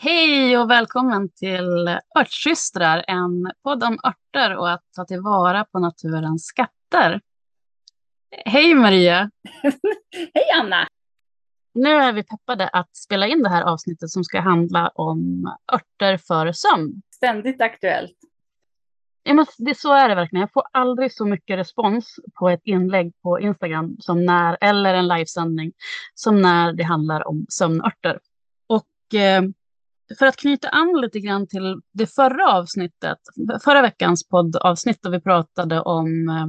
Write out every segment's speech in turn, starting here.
Hej och välkommen till Örtsystrar, en podd om örter och att ta tillvara på naturens skatter. Hej Maria! Hej Anna! Nu är vi peppade att spela in det här avsnittet som ska handla om örter för sömn. Ständigt aktuellt. Ja, men det, så är det verkligen. Jag får aldrig så mycket respons på ett inlägg på Instagram som när, eller en livesändning som när det handlar om sömnörter. Och eh, för att knyta an lite grann till det förra avsnittet, förra veckans poddavsnitt där vi pratade om eh,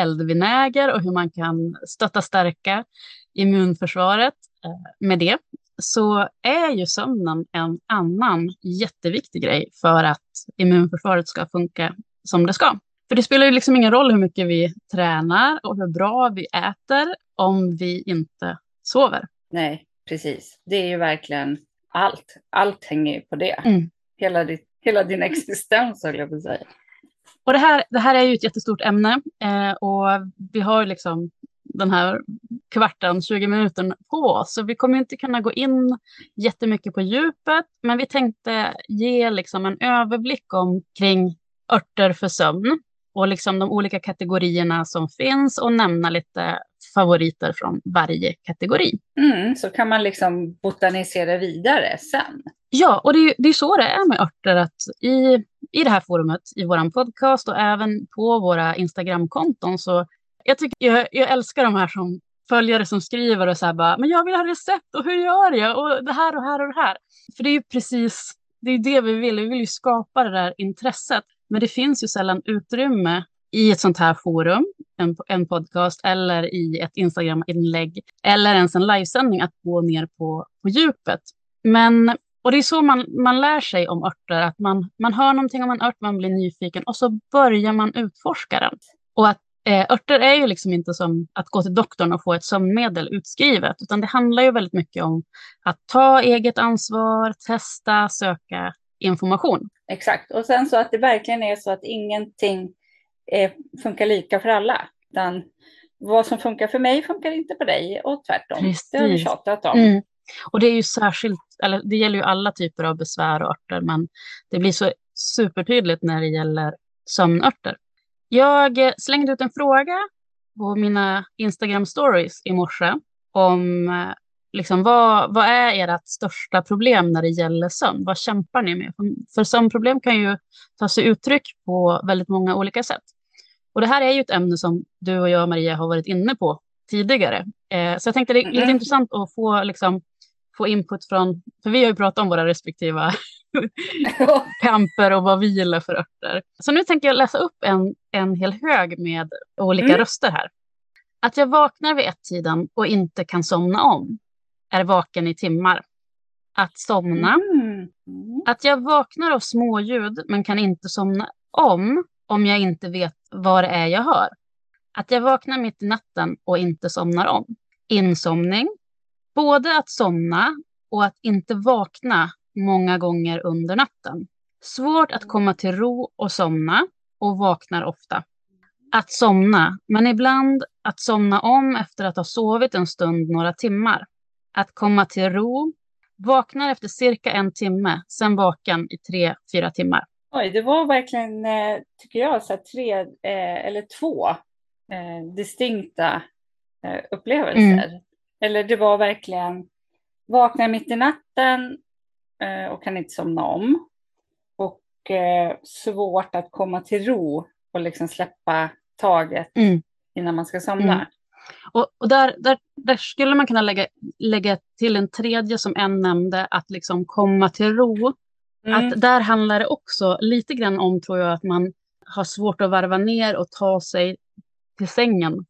eldvinäger och hur man kan stötta stärka immunförsvaret eh, med det, så är ju sömnen en annan jätteviktig grej för att immunförsvaret ska funka som det ska. För det spelar ju liksom ingen roll hur mycket vi tränar och hur bra vi äter om vi inte sover. Nej, precis. Det är ju verkligen allt. Allt hänger ju på det. Mm. Hela, ditt, hela din existens, höll jag på att säga. Och det här, det här är ju ett jättestort ämne eh, och vi har liksom den här kvarten, 20 minuter på oss. Så vi kommer inte kunna gå in jättemycket på djupet, men vi tänkte ge liksom en överblick omkring örter för sömn och liksom de olika kategorierna som finns och nämna lite favoriter från varje kategori. Mm, så kan man liksom botanisera vidare sen. Ja, och det är, det är så det är med örter, att i, i det här forumet, i vår podcast och även på våra Instagramkonton så jag, tycker, jag, jag älskar de här som följare som skriver och så här bara, men jag vill ha recept och hur gör jag och det här och här och det här. För det är ju precis, det är det vi vill, vi vill ju skapa det där intresset. Men det finns ju sällan utrymme i ett sånt här forum, en, en podcast eller i ett Instagram-inlägg eller ens en livesändning att gå ner på, på djupet. Men, och det är så man, man lär sig om örter, att man, man hör någonting om en ört, man blir nyfiken och så börjar man utforska den. Och att eh, örter är ju liksom inte som att gå till doktorn och få ett sömnmedel utskrivet, utan det handlar ju väldigt mycket om att ta eget ansvar, testa, söka information. Exakt, och sen så att det verkligen är så att ingenting eh, funkar lika för alla. Utan vad som funkar för mig funkar inte på dig och tvärtom. Precis. Det har vi tjatat om. Mm. Och det är ju särskilt, eller det gäller ju alla typer av besvär och örter, men det blir så supertydligt när det gäller sömnörter. Jag eh, slängde ut en fråga på mina Instagram stories i morse om eh, liksom, vad, vad är ert största problem när det gäller sömn? Vad kämpar ni med? För sömnproblem kan ju ta sig uttryck på väldigt många olika sätt. Och det här är ju ett ämne som du och jag, Maria, har varit inne på tidigare. Eh, så jag tänkte det är lite mm. intressant att få, liksom, få input från, för vi har ju pratat om våra respektiva kamper och vad vi gillar för örter. Så nu tänker jag läsa upp en, en hel hög med olika mm. röster här. Att jag vaknar vid ett-tiden och inte kan somna om är vaken i timmar. Att somna. Mm. Att jag vaknar av småljud men kan inte somna om om jag inte vet vad det är jag hör. Att jag vaknar mitt i natten och inte somnar om. Insomning. Både att somna och att inte vakna många gånger under natten. Svårt att komma till ro och somna och vaknar ofta. Att somna, men ibland att somna om efter att ha sovit en stund några timmar. Att komma till ro, vaknar efter cirka en timme, sen vaken i tre, fyra timmar. Oj, det var verkligen, eh, tycker jag, så tre eh, eller två eh, distinkta upplevelser. Mm. Eller det var verkligen vaknar mitt i natten och kan inte somna om. Och svårt att komma till ro och liksom släppa taget mm. innan man ska somna. Mm. Och, och där, där, där, skulle man kunna lägga, lägga till en tredje som en nämnde, att liksom komma till ro. Mm. Att där handlar det också lite grann om, tror jag, att man har svårt att varva ner och ta sig till sängen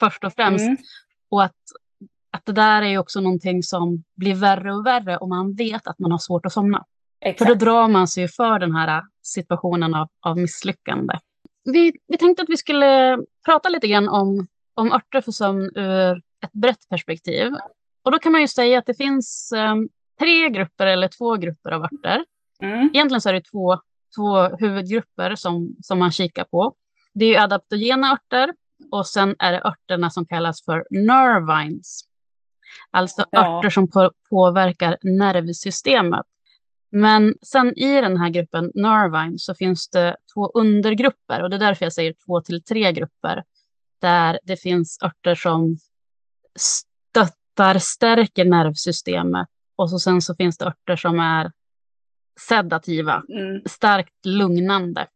först och främst. Mm. Och att, att det där är också någonting som blir värre och värre om man vet att man har svårt att somna. Exakt. För då drar man sig för den här situationen av, av misslyckande. Vi, vi tänkte att vi skulle prata lite grann om, om örter för sömn ur ett brett perspektiv. Och då kan man ju säga att det finns um, tre grupper eller två grupper av örter. Mm. Egentligen så är det två, två huvudgrupper som, som man kikar på. Det är adaptogena örter och sen är det örterna som kallas för nervines. Alltså ja. örter som på, påverkar nervsystemet. Men sen i den här gruppen Nervine så finns det två undergrupper och det är därför jag säger två till tre grupper där det finns örter som stöttar, stärker nervsystemet och så sen så finns det örter som är sedativa, mm. starkt lugnande.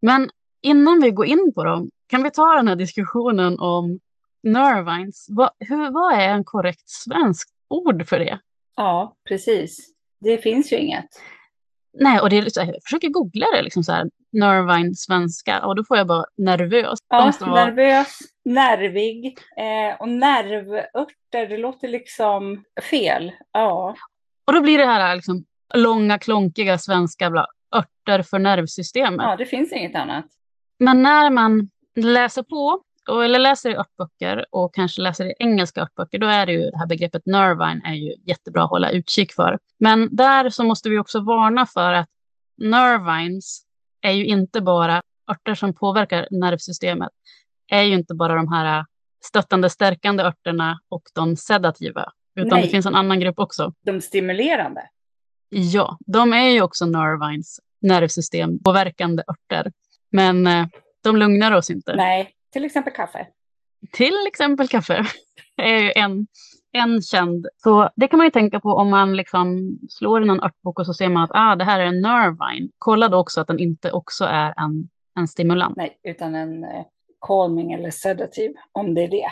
Men innan vi går in på dem kan vi ta den här diskussionen om nervines. Vad, hur, vad är en korrekt svensk ord för det? Ja, precis. Det finns ju inget. Nej, och det jag försöker googla det, liksom så här, nervine svenska, och då får jag bara nervös. Ja, vara... nervös, nervig eh, och nervörter, det låter liksom fel. Ja. Och då blir det här liksom långa, klonkiga svenska bla, örter för nervsystemet. Ja, det finns inget annat. Men när man läser på och, eller läser i örtböcker och kanske läser i engelska örtböcker, då är det ju det här begreppet nervine är ju jättebra att hålla utkik för. Men där så måste vi också varna för att nervines är ju inte bara örter som påverkar nervsystemet, är ju inte bara de här stöttande, stärkande örterna och de sedativa, utan Nej. det finns en annan grupp också. De stimulerande? Ja, de är ju också nervines, nervsystem, påverkande örter. Men eh, de lugnar oss inte. Nej, till exempel kaffe. Till exempel kaffe är ju en, en känd. Så det kan man ju tänka på om man liksom slår i någon örtbok och så ser man att ah, det här är en nervine. Kolla då också att den inte också är en, en stimulant. Nej, utan en eh, calming eller sedativ om det är det.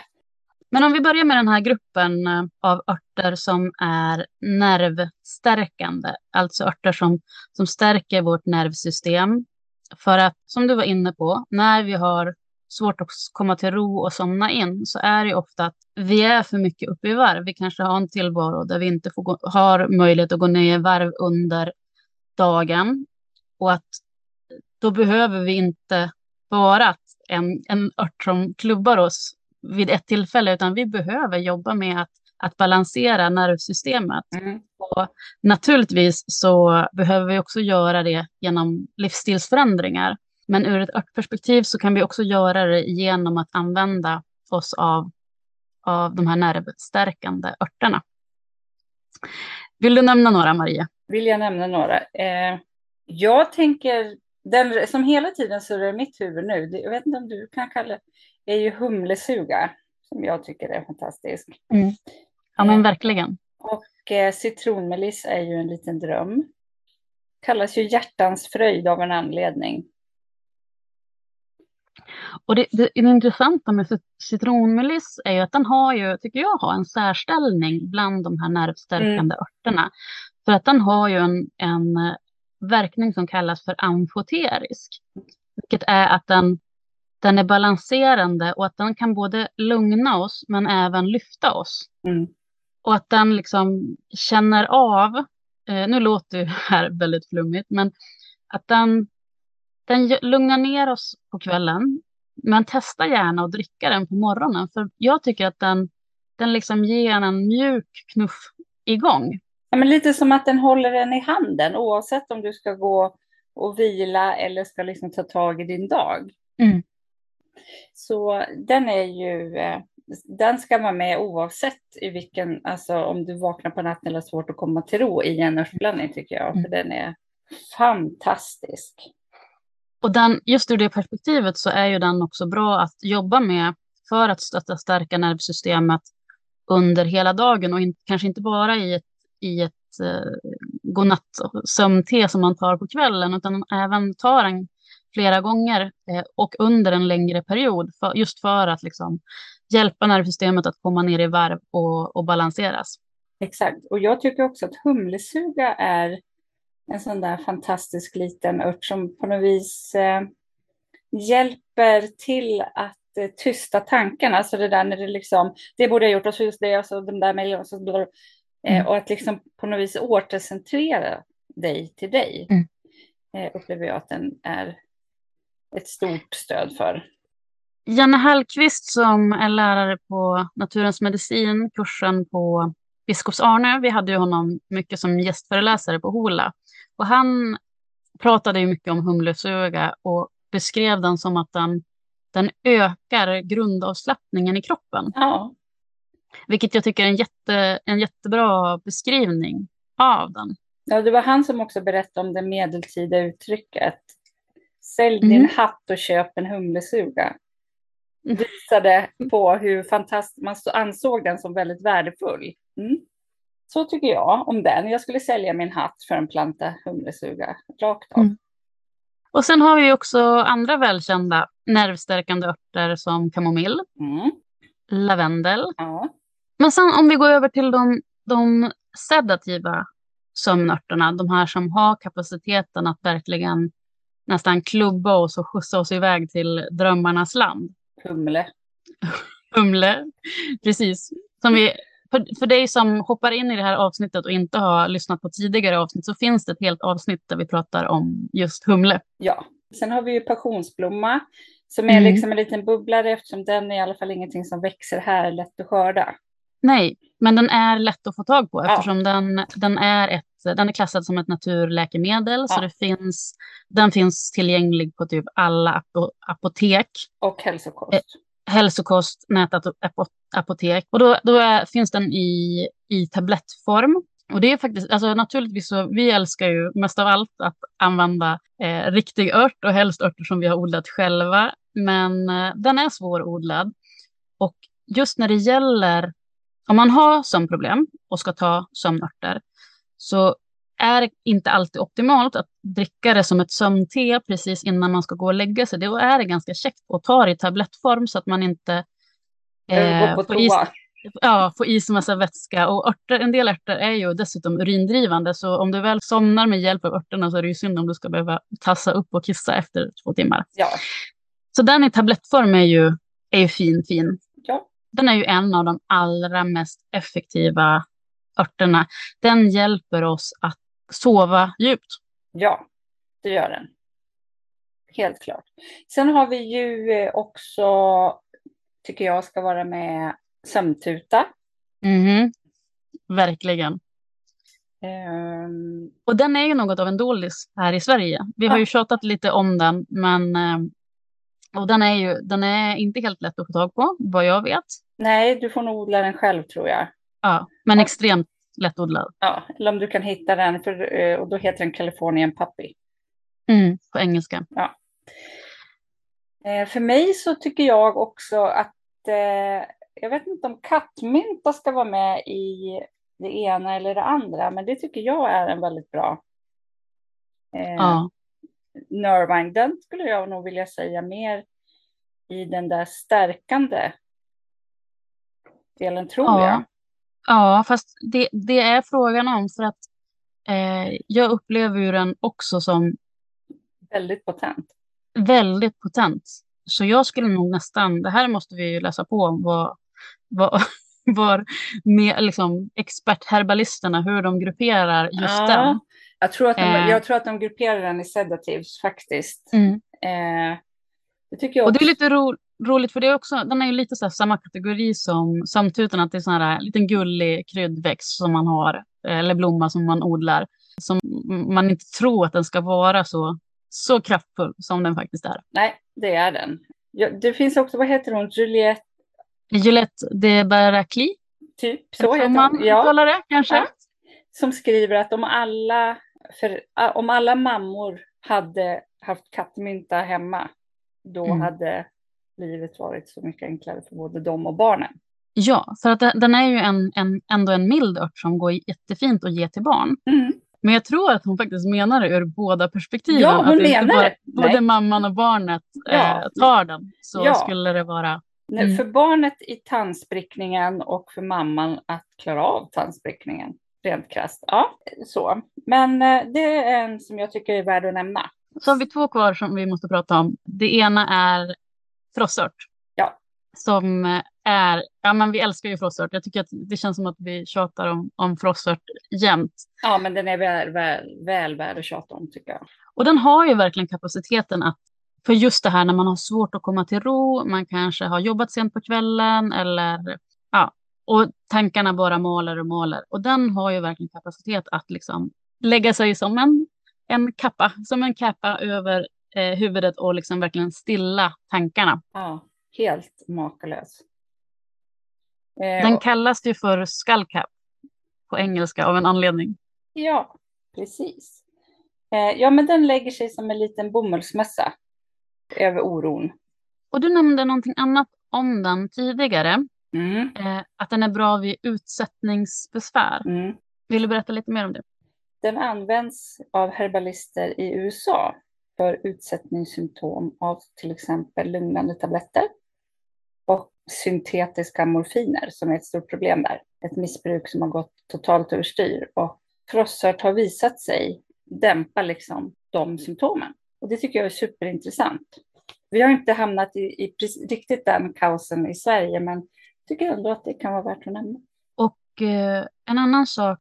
Men om vi börjar med den här gruppen eh, av örter som är nervstärkande, alltså örter som, som stärker vårt nervsystem. För att, som du var inne på, när vi har svårt att komma till ro och somna in så är det ofta att vi är för mycket uppe i varv. Vi kanske har en tillvaro där vi inte får gå, har möjlighet att gå ner i varv under dagen och att då behöver vi inte bara en, en ört som klubbar oss vid ett tillfälle utan vi behöver jobba med att, att balansera nervsystemet. Mm. Och naturligtvis så behöver vi också göra det genom livsstilsförändringar. Men ur ett örtperspektiv så kan vi också göra det genom att använda oss av, av de här nervstärkande örterna. Vill du nämna några, Maria? Vill jag nämna några? Eh, jag tänker, den som hela tiden surrar i mitt huvud nu, det, jag vet inte om du kan kalla det, är ju humlesuga, som jag tycker är fantastisk. Mm. Ja, men verkligen. Och eh, citronmeliss är ju en liten dröm. Kallas ju hjärtans fröjd av en anledning. Och det, det, det intressanta med citronmeliss är ju att den har ju, tycker jag, har en särställning bland de här nervstärkande mm. örterna. För att den har ju en, en verkning som kallas för amfoterisk. Vilket är att den, den är balanserande och att den kan både lugna oss men även lyfta oss. Mm. Och att den liksom känner av, eh, nu låter det här väldigt flummigt, men att den den lugnar ner oss på kvällen, men testa gärna att dricka den på morgonen. För jag tycker att den, den liksom ger en en mjuk knuff igång. Ja, men lite som att den håller den i handen oavsett om du ska gå och vila eller ska liksom ta tag i din dag. Mm. Så den är ju, eh, den ska vara med oavsett i vilken, alltså om du vaknar på natten eller har svårt att komma till ro i en örtblandning tycker jag, mm. för den är fantastisk. Och den, just ur det perspektivet så är ju den också bra att jobba med för att stötta stärka nervsystemet under hela dagen och in, kanske inte bara i ett, i ett eh, godnattsömnte som man tar på kvällen utan även tar den flera gånger eh, och under en längre period för, just för att liksom, hjälpa nervsystemet att komma ner i varv och, och balanseras. Exakt, och jag tycker också att humlesuga är en sån där fantastisk liten ört som på något vis eh, hjälper till att eh, tysta tankarna. Alltså det där när det liksom, det borde jag gjort och så just det och så de där mejlen och så bla, eh, mm. och att liksom på något vis återcentrera dig till dig. Mm. Eh, upplever jag att den är ett stort stöd för. Janne Hallqvist som är lärare på Naturens medicin, kursen på Biskops Arne. Vi hade ju honom mycket som gästföreläsare på HOLA. Och han pratade ju mycket om humlesuga och beskrev den som att den, den ökar grundavslappningen i kroppen. Ja. Vilket jag tycker är en, jätte, en jättebra beskrivning av den. Ja, det var han som också berättade om det medeltida uttrycket. Sälj din Mm. hatt och köp en humlesuga. Visade på hur fantastiskt man så- ansåg den som väldigt värdefull. Mm. Så tycker jag om den. Jag skulle sälja min hatt för en planta humlesuga rakt av. Mm. Och sen har vi också andra välkända nervstärkande örter som kamomill, Mm. lavendel. Ja. Men sen om vi går över till de, de sedativa sömnörterna, de här som har kapaciteten att verkligen nästan klubba oss och skjutsa oss iväg till drömmarnas land. Humle. Humle, precis. Som vi, för, för dig som hoppar in i det här avsnittet och inte har lyssnat på tidigare avsnitt så finns det ett helt avsnitt där vi pratar om just humle. Ja. Sen har vi ju passionsblomma som är Mm. liksom en liten bubblare eftersom den är i alla fall ingenting som växer här lätt att skörda. Nej, men den är lätt att få tag på Ja. eftersom den, den, är ett, den är klassad som ett naturläkemedel. Så Ja. det finns, den finns tillgänglig på typ alla apo, apotek, Och hälsokost. Eh. hälsokost, apotek Och då, då är, finns den i, i tablettform. Och det är faktiskt, alltså naturligtvis så, vi älskar ju mest av allt att använda eh, riktig ört och helst örter som vi har odlat själva. Men eh, den är svårodlad. Och just när det gäller, om man har sömnproblem och ska ta sömnörter, så är det inte alltid optimalt att dricka det som ett sömnte precis innan man ska gå och lägga sig. Då är det ganska käckt att ta det i tablettform så att man inte eh, på får, i, ja, får i sig massa vätska. Och örter, en del örter är ju dessutom urindrivande, så om du väl somnar med hjälp av örterna så är det ju synd om du ska behöva tassa upp och kissa efter två timmar. Ja. Så den i tablettform är ju, är ju fin, fin. ja. Den är ju en av de allra mest effektiva örterna. Den hjälper oss att sova djupt. Ja, det gör den. Helt klart. Sen har vi ju eh, också, tycker jag ska vara med, sömntuta. Mhm. Verkligen. Ehm, Och den är ju något av en doldis här i Sverige. Vi har Ja. ju tjatat lite om den, men eh, och den är ju den är inte helt lätt att få tag på, vad jag vet. nej, du får nog odla den själv tror jag. Ja, men Ja. extremt lättodlad. Ja, eller om du kan hitta den, för, eh, och då heter den Californian Puppy. Mm, på engelska. Eh, för mig så tycker jag också att, eh, jag vet inte om kattmynta ska vara med i det ena eller det andra, men det tycker jag är en väldigt bra eh, Ja, Nervine, den skulle jag nog vilja säga mer i den där stärkande delen tror Ja. jag. ja fast det, det är frågan om för att eh, jag upplever ju den också som Väldigt potent. Väldigt potent. Så jag skulle nog nästan, det här måste vi ju läsa på om vad, vad, var med, liksom, expertherbalisterna, hur de grupperar just den. jag, tror att de, Eh. jag tror att de grupperar den i sedatives faktiskt. Mm. Eh, det tycker jag Och det är lite ro, roligt för det är också, den är ju lite så samma kategori som samtutan, att det är sån här liten gullig kryddväxt som man har, eh, eller blomma som man odlar, som man inte tror att den ska vara så, så kraftfull som den faktiskt är. Nej, det är den. Det finns också, vad heter hon, Juliette, Juliette de Baracli, typ, så heter man hon. Ja, det kanske? Ja. som skriver att om alla, för, om alla mammor hade haft kattmynta hemma, då Mm. hade livet varit så mycket enklare för både dem och barnen. Ja, för att den den är ju en, en, ändå en mild ört som går jättefint att ge till barn. Mm. Men jag tror att hon faktiskt menar det ur båda perspektiven. Ja, hon att inte menar bara, det. Både Nej. mamman och barnet Ja. eh, tar den. Så Ja. skulle det vara. Mm. För barnet i tandsprickningen och för mamman att klara av tandsprickningen. Rent krasst. Ja, så. Men eh, det är en som jag tycker är värd att nämna. Så har vi två kvar som vi måste prata om. Det ena är frossört. Ja. Som eh, är, ja men vi älskar ju frossört. Jag tycker att det känns som att vi tjatar om, om frossört jämt. Ja, men den är väl, väl, väl värd att tjata om tycker jag. Och den har ju verkligen kapaciteten att, för just det här när man har svårt att komma till ro, man kanske har jobbat sent på kvällen eller ja, och tankarna bara maler och maler. Och den har ju verkligen kapacitet att liksom lägga sig som en, en kappa, som en kappa över eh, huvudet och liksom verkligen stilla tankarna. Ja, helt makalös. Eh, Den kallas ju för skullcap på engelska av en anledning. Ja, Precis. Eh, ja, men den lägger sig som en liten bomullsmössa över oron. Och du nämnde någonting annat om den tidigare. Mm. Eh, att den är bra vid utsättningsbesvär. Mm. Vill du berätta lite mer om det? Den används av herbalister i USA för utsättningssymptom av till exempel lugnande tabletter syntetiska morfiner som är ett stort problem där. Ett missbruk som har gått totalt överstyr och frossört har visat sig dämpa liksom de symptomen. Och det tycker jag är superintressant. Vi har inte hamnat i, i riktigt den kaosen i Sverige, men tycker ändå att det kan vara värt att nämna. Och eh, en annan sak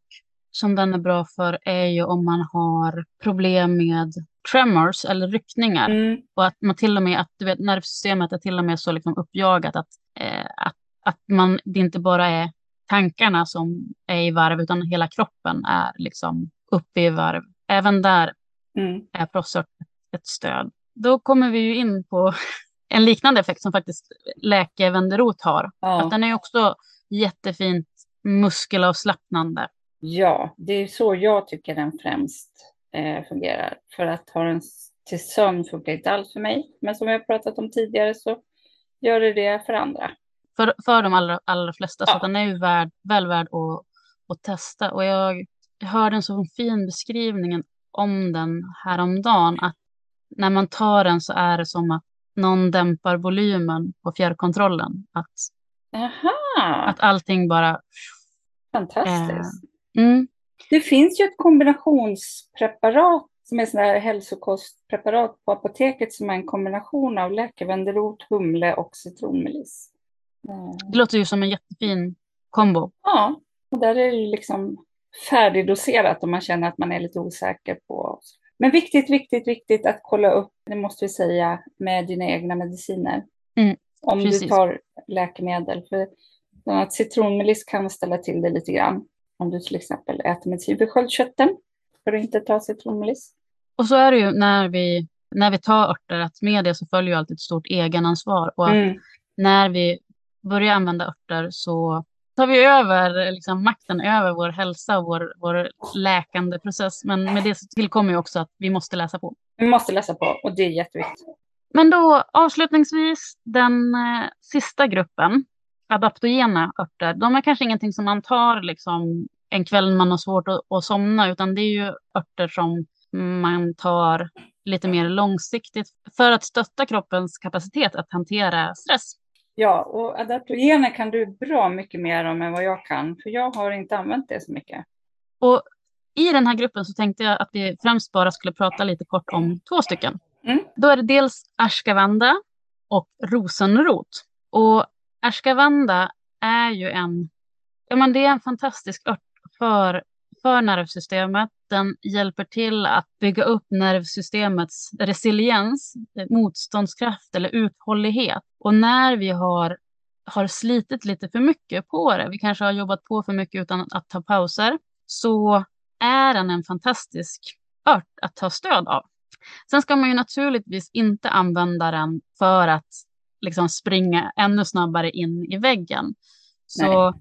som den är bra för är ju om man har problem med tremors eller ryckningar. Mm. Och att man till och med, att du vet, nervsystemet är till och med så liksom uppjagat att, eh, att, att man, det inte bara är tankarna som är i varv utan hela kroppen är liksom uppe i varv. Även där Mm. är Prossort ett stöd. Då kommer vi ju in på en liknande effekt som faktiskt läkevenderot har. Ja. Att den är också jättefint muskelavslappnande. Ja, det är så jag tycker den främst eh, fungerar. För att ha den till sömn funkar inte alls för mig. Men som jag pratat om tidigare så gör det det för andra. För, för de allra, allra flesta. Så Ja. att den är ju värd, väl värd att, att testa. Och jag, hörde en så fin beskrivning om den häromdagen. Att när man tar den så är det som att någon dämpar volymen på fjärrkontrollen. Att, Aha, att allting bara... fantastiskt. Mm, Det finns ju ett kombinationspreparat som är sådana här hälsokostpreparat på apoteket som är en kombination av läkevenderot, humle och citronmeliss. Det låter ju som en jättefin kombo. Ja, och där är det ju liksom färdigdoserat om man känner att man är lite osäker på. Men viktigt, viktigt, viktigt att kolla upp, det måste vi säga, med dina egna mediciner. Mm, om precis. du tar läkemedel. För annat citronmeliss kan ställa till det lite grann. Om du till exempel äter för sköldkörteln för att inte ta citronmeliss. Och så är det ju när vi, när vi tar örter att med det så följer ju alltid ett stort egenansvar. Och Mm. när vi börjar använda örter så tar vi över liksom, makten över vår hälsa och vår, vår läkande process. Men med det så tillkommer ju också att vi måste läsa på. Vi måste läsa på och det är jätteviktigt. Men då avslutningsvis den eh, sista gruppen, adaptogena örter. De är kanske ingenting som man tar liksom, en kväll man har svårt att, att somna, utan det är ju örter som man tar lite mer långsiktigt för att stötta kroppens kapacitet att hantera stress. Ja, och adaptogener kan du bra mycket mer om än vad jag kan, för jag har inte använt det så mycket. Och i den här gruppen så tänkte jag att vi främst bara skulle prata lite kort om två stycken. Mm. Då är det dels ashwagandha och rosenrot. Och ashwagandha är ju en, ja men det är en fantastisk ört för, för nervsystemet. Den hjälper till att bygga upp nervsystemets resiliens, motståndskraft eller uthållighet. Och när vi har, har slitit lite för mycket på det, vi kanske har jobbat på för mycket utan att ta pauser, så är den en fantastisk ört att ta stöd av. Sen ska man ju naturligtvis inte använda den för att liksom springa ännu snabbare in i väggen. Så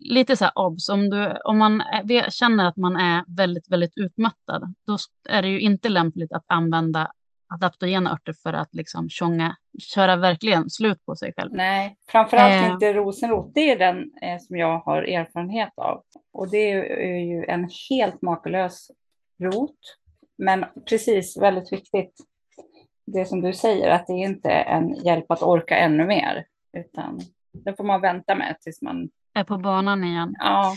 lite så här obs, om, du, om man är, känner att man är väldigt, väldigt utmattad, då är det ju inte lämpligt att använda adaptogena örter för att liksom tjonga, köra verkligen slut på sig själv. Nej, framförallt Eh. inte rosenrot. Det är den eh, som jag har erfarenhet av. Och det är ju en helt makalös rot. Men precis, väldigt viktigt. Det som du säger, att det inte är en hjälp att orka ännu mer. Utan det får man vänta med tills man... Är på banan igen. Ja,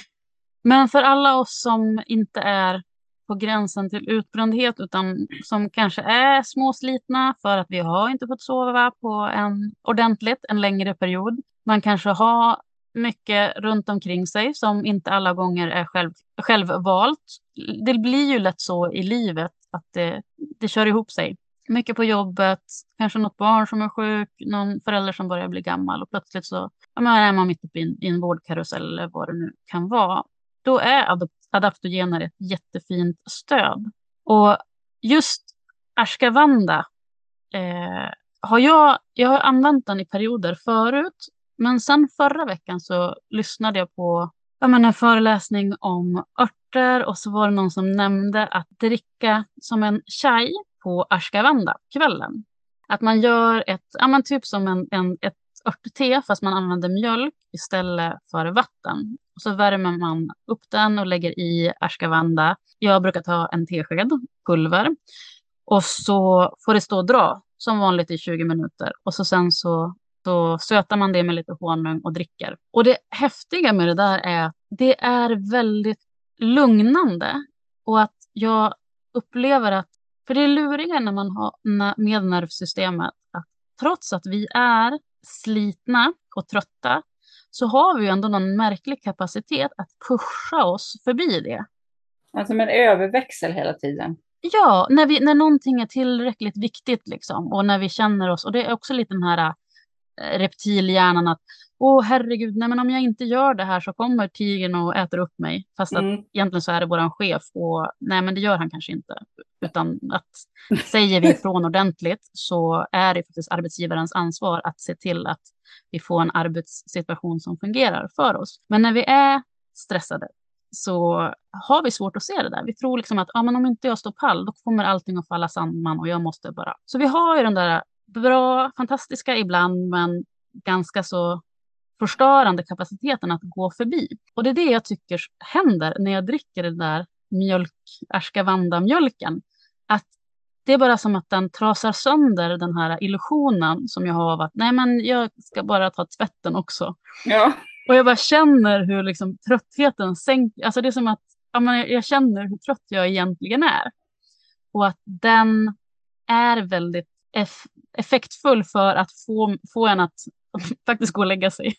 Men för alla oss som inte är på gränsen till utbrändhet utan som kanske är småslitna för att vi har inte fått sova på en ordentligt en längre period. Man kanske har mycket runt omkring sig som inte alla gånger är själv, självvalt. Det blir ju lätt så i livet att det, det kör ihop sig. Mycket på jobbet, kanske något barn som är sjuk, någon förälder som börjar bli gammal och plötsligt så ja, men är man mitt uppe i en, i en vårdkarusell eller vad det nu kan vara. Då är adaptogener ett jättefint stöd. Och just Ashkavanda eh, har jag, jag har använt den i perioder förut. Men sen förra veckan så lyssnade jag på jag menar, en föreläsning om örter och så var det någon som nämnde att dricka som en chai på Ashkavanda-kvällen. Att man gör ett, ja, men typ som en, en, ett örtte fast man använder mjölk istället för vatten. Och så värmer man upp den och lägger i Ashkavanda. Jag brukar ta en tesked pulver och så får det stå och dra som vanligt i 20 minuter och så sen så så sötar man det med lite honung och dricker. Och det häftiga med det där är att det är väldigt lugnande och att jag upplever att, för det är luriga när man har med nervsystemet, att trots att vi är slitna och trötta så har vi ju ändå någon märklig kapacitet att pusha oss förbi det. Alltså med en överväxel hela tiden. Ja, när, vi, när någonting är tillräckligt viktigt liksom och när vi känner oss, och det är också lite den här Eh, reptilhjärnan att åh herregud, nej men om jag inte gör det här så kommer tigern och äter upp mig. Fast att mm. egentligen så är det våran chef och nej men det gör han kanske inte. Utan att säger vi ifrån ordentligt så är det faktiskt arbetsgivarens ansvar att se till att vi får en arbetssituation som fungerar för oss. Men när vi är stressade så har vi svårt att se det där. Vi tror liksom att ah, men om inte jag står pall, då kommer allting att falla samman och jag måste bara. Så vi har ju den där bra, fantastiska ibland, men ganska så förstörande kapaciteten att gå förbi. Och det är det jag tycker händer när jag dricker den där mjölk, ashgavanda-mjölken. Att det är bara som att den trasar sönder den här illusionen som jag har av att nej men jag ska bara ta tvätten också. Ja. Och jag bara känner hur liksom tröttheten sänker, alltså det är som att ja, men jag känner hur trött jag egentligen är. Och att den är väldigt eff effektfull för att få, få en att faktiskt gå och lägga sig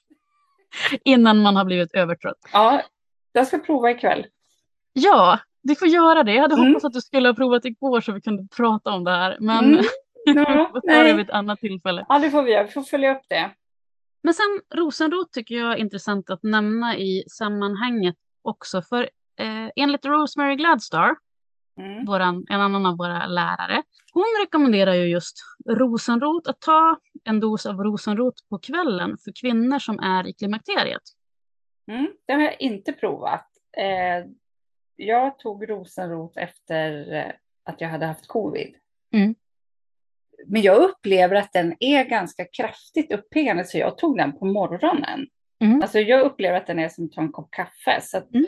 innan man har blivit övertrött. Ja, jag ska prova ikväll. Ja, du får göra det. Jag hade mm. hoppats att du skulle ha provat igår så vi kunde prata om det här. Men mm. ja, vi får det vid ett annat tillfälle. Ja, det får vi göra. Vi får följa upp det. Men sen rosenrot tycker jag är intressant att nämna i sammanhanget också. För eh, enligt Rosemary Gladstar mm. våran, en annan av våra lärare. Hon rekommenderar ju just rosenrot, att ta en dos av rosenrot på kvällen för kvinnor som är i klimakteriet. Mm, det har jag inte provat. Eh, jag tog rosenrot efter eh, att jag hade haft covid. Mm. Men jag upplever att den är ganska kraftigt uppiggande så jag tog den på morgonen. Mm. Alltså jag upplever att den är som att ta en kopp kaffe. Så att, mm.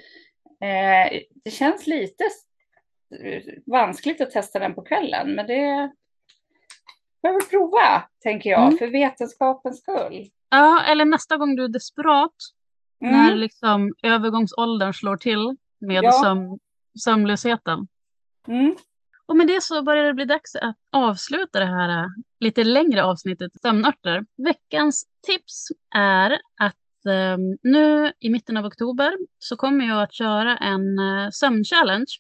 eh, det känns lite vanskligt att testa den på kvällen, men det behöver prova, tänker jag, mm. för vetenskapens skull. Ja, eller nästa gång du är desperat, mm. när liksom övergångsåldern slår till med ja. söm, sömnlösheten. Mm. Och med det så börjar det bli dags att avsluta det här äh, lite längre avsnittet sömnörter. Veckans tips är att um, nu i mitten av oktober så kommer jag att köra en uh, sömnchallenge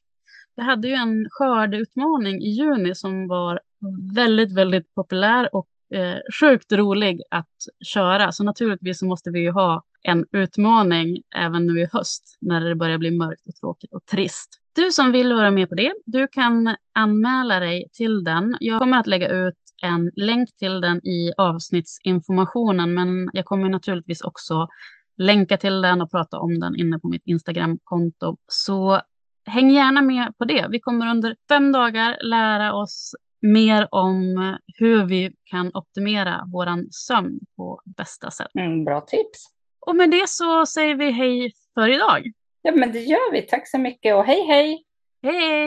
jag hade ju en skördeutmaning i juni som var väldigt, väldigt populär och eh, sjukt rolig att köra. Så naturligtvis så måste vi ju ha en utmaning även nu i höst när det börjar bli mörkt och tråkigt och trist. Du som vill vara med på det, du kan anmäla dig till den. Jag kommer att lägga ut en länk till den i avsnittsinformationen, men jag kommer naturligtvis också länka till den och prata om den inne på mitt Instagramkonto. Så häng gärna med på det. Vi kommer under fem dagar lära oss mer om hur vi kan optimera vår sömn på bästa sätt. Mm, bra tips. Och med det så säger vi hej för idag. Ja, men det gör vi. Tack så mycket och hej hej! Hej!